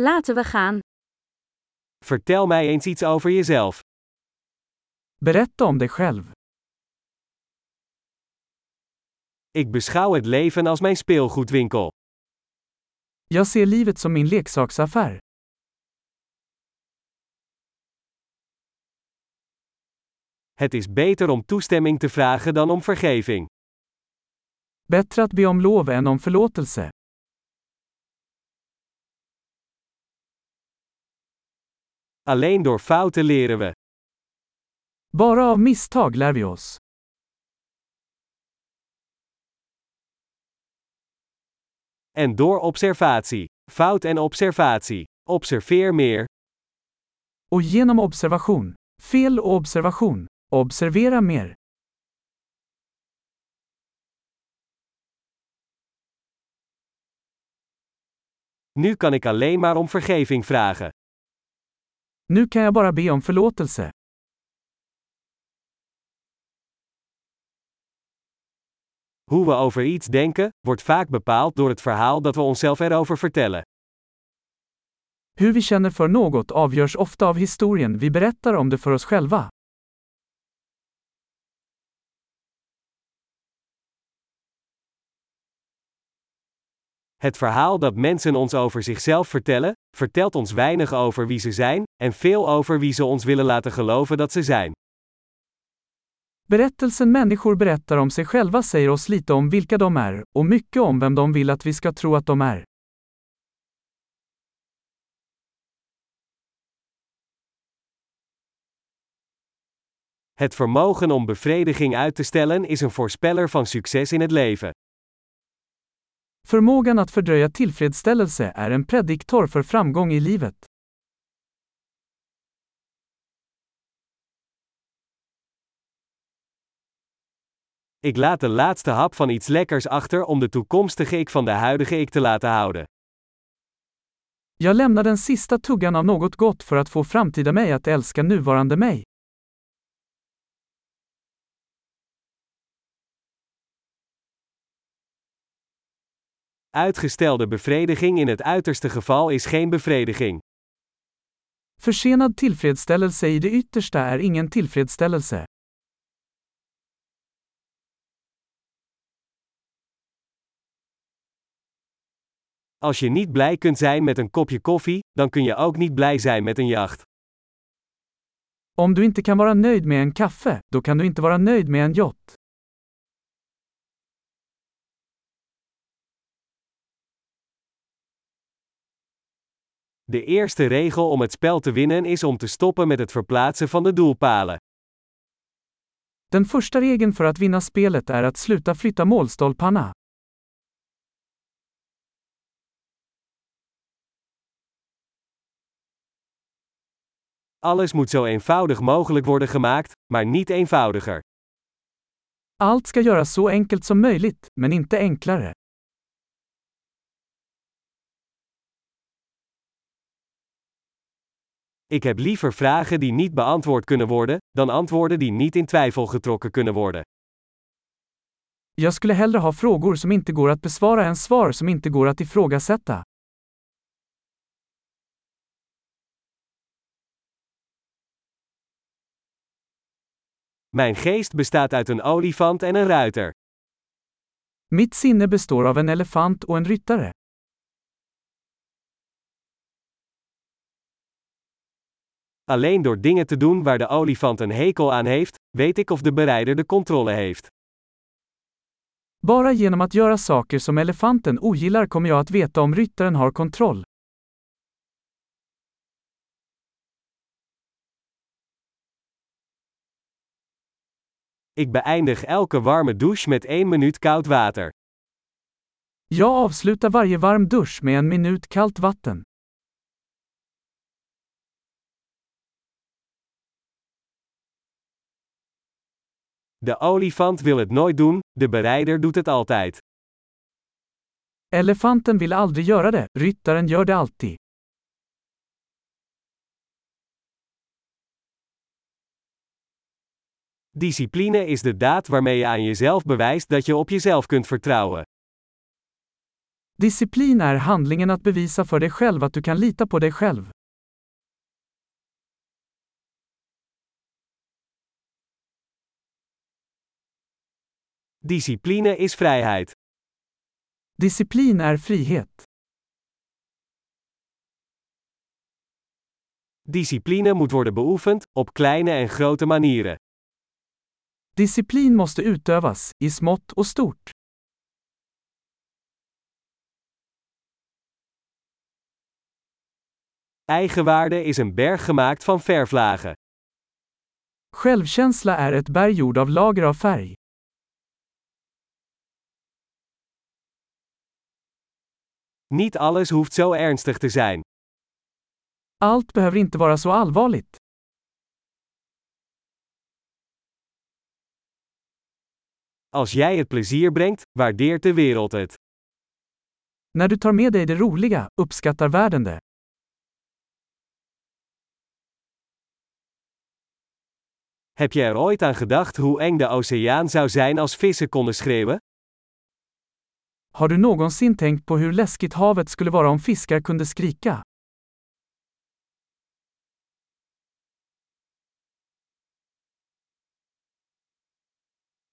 Laten we gaan. Vertel mij eens iets over jezelf. Berätta om dig själv. Ik beschouw het leven als mijn speelgoedwinkel. Jag ser livet som min leksaksaffär. Het is beter om toestemming te vragen dan om vergeving. Bättre att be om lov än om förlåtelse. Alleen door fouten leren we. Bara av misstag lär vi oss. En door observatie. Fout en observatie. Observeer meer. Och genom observation. Fel och observation. Observera mer. Nu kan ik alleen maar om vergeving vragen. Nu kan jag bara be om förlåtelse. Hoe we over iets denken, wordt vaak bepaald door het verhaal dat we onszelf erover vertellen. Hur vi känner för något avgörs ofta av historien vi berättar om det för oss själva. Het verhaal dat mensen ons over zichzelf vertellen, vertelt ons weinig over wie ze zijn, en veel over wie ze ons willen laten geloven dat ze zijn. Berättelsen människor berättar om sig själva säger oss lite om vilka de är, och mycket om vem de vill att vi ska tro att de är. Het vermogen om bevrediging uit te stellen is een voorspeller van succes in het leven. Förmågan att fördröja tillfredsställelse är en prediktor för framgång i livet. Ik laat de laatste hap van iets lekkers achter om de toekomstige ik van de huidige ik te laten houden. Jag lämnar den sista tuggan av något gott för att få framtida mig att älska nuvarande mig. Uitgestelde bevrediging in het uiterste geval is geen bevrediging. Försenad tillfredsställelse i det yttersta är ingen tillfredsställelse. Als je niet blij kunt zijn met een kopje koffie, dan kun je ook niet blij zijn met een jacht. Om du inte kan vara nöjd med en kaffe, då kan du inte vara nöjd med en yacht. De eerste regel om het spel te winnen is om te stoppen met het verplaatsen van de doelpalen. Den första regeln för att vinna spelet är att sluta flytta målstolparna. Alles moet zo eenvoudig mogelijk worden gemaakt, maar niet eenvoudiger. Allt ska göras så enkelt som möjligt, men inte enklare. Ik heb liever vragen die niet beantwoord kunnen worden, dan antwoorden die niet in twijfel getrokken kunnen worden. Jag skulle hellre ha frågor som inte går att besvara än svar som inte går att ifrågasätta. Mijn geest bestaat uit een olifant en een ruiter. Mitt sinne består av en elefant och en ryttare. Alleen door dingen te doen waar de olifant een hekel aan heeft, weet ik of de bereider de controle heeft. Bara genom att göra saker som elefanten ogillar kommer jag att veta om ryttaren har kontroll. Ik beëindig elke warme douche met 1 minuut koud water. Jag avslutar varje varm dusch med en minut kallt vatten. De olifant wil het nooit doen, de bereider doet het altijd. Elefanten vill aldrig göra det, ryttaren gör det alltid. Discipline is de daad waarmee je aan jezelf bewijst dat je op jezelf kunt vertrouwen. Disciplin är handlingen att bevisa för dig själv att du kan lita på dig själv. Discipline is vrijheid. Disciplin är frihet. Discipline moet worden beoefend, op kleine en grote manieren. Disciplin måste utövas, i smått och stort. Eigenwaarde is een berg gemaakt van verflagen. Självkänsla är ett berg gjord av lager av färg. Niet alles hoeft zo ernstig te zijn. Allt behöver inte vara så allvarligt. Als jij het plezier brengt, waardeert de wereld het. När du tar med dig det roliga, uppskattar världen det. Heb je er ooit aan gedacht hoe eng de oceaan zou zijn als vissen konden schreeuwen? Har du någonsin tänkt på hur läskigt havet skulle vara om fiskar kunde skrika?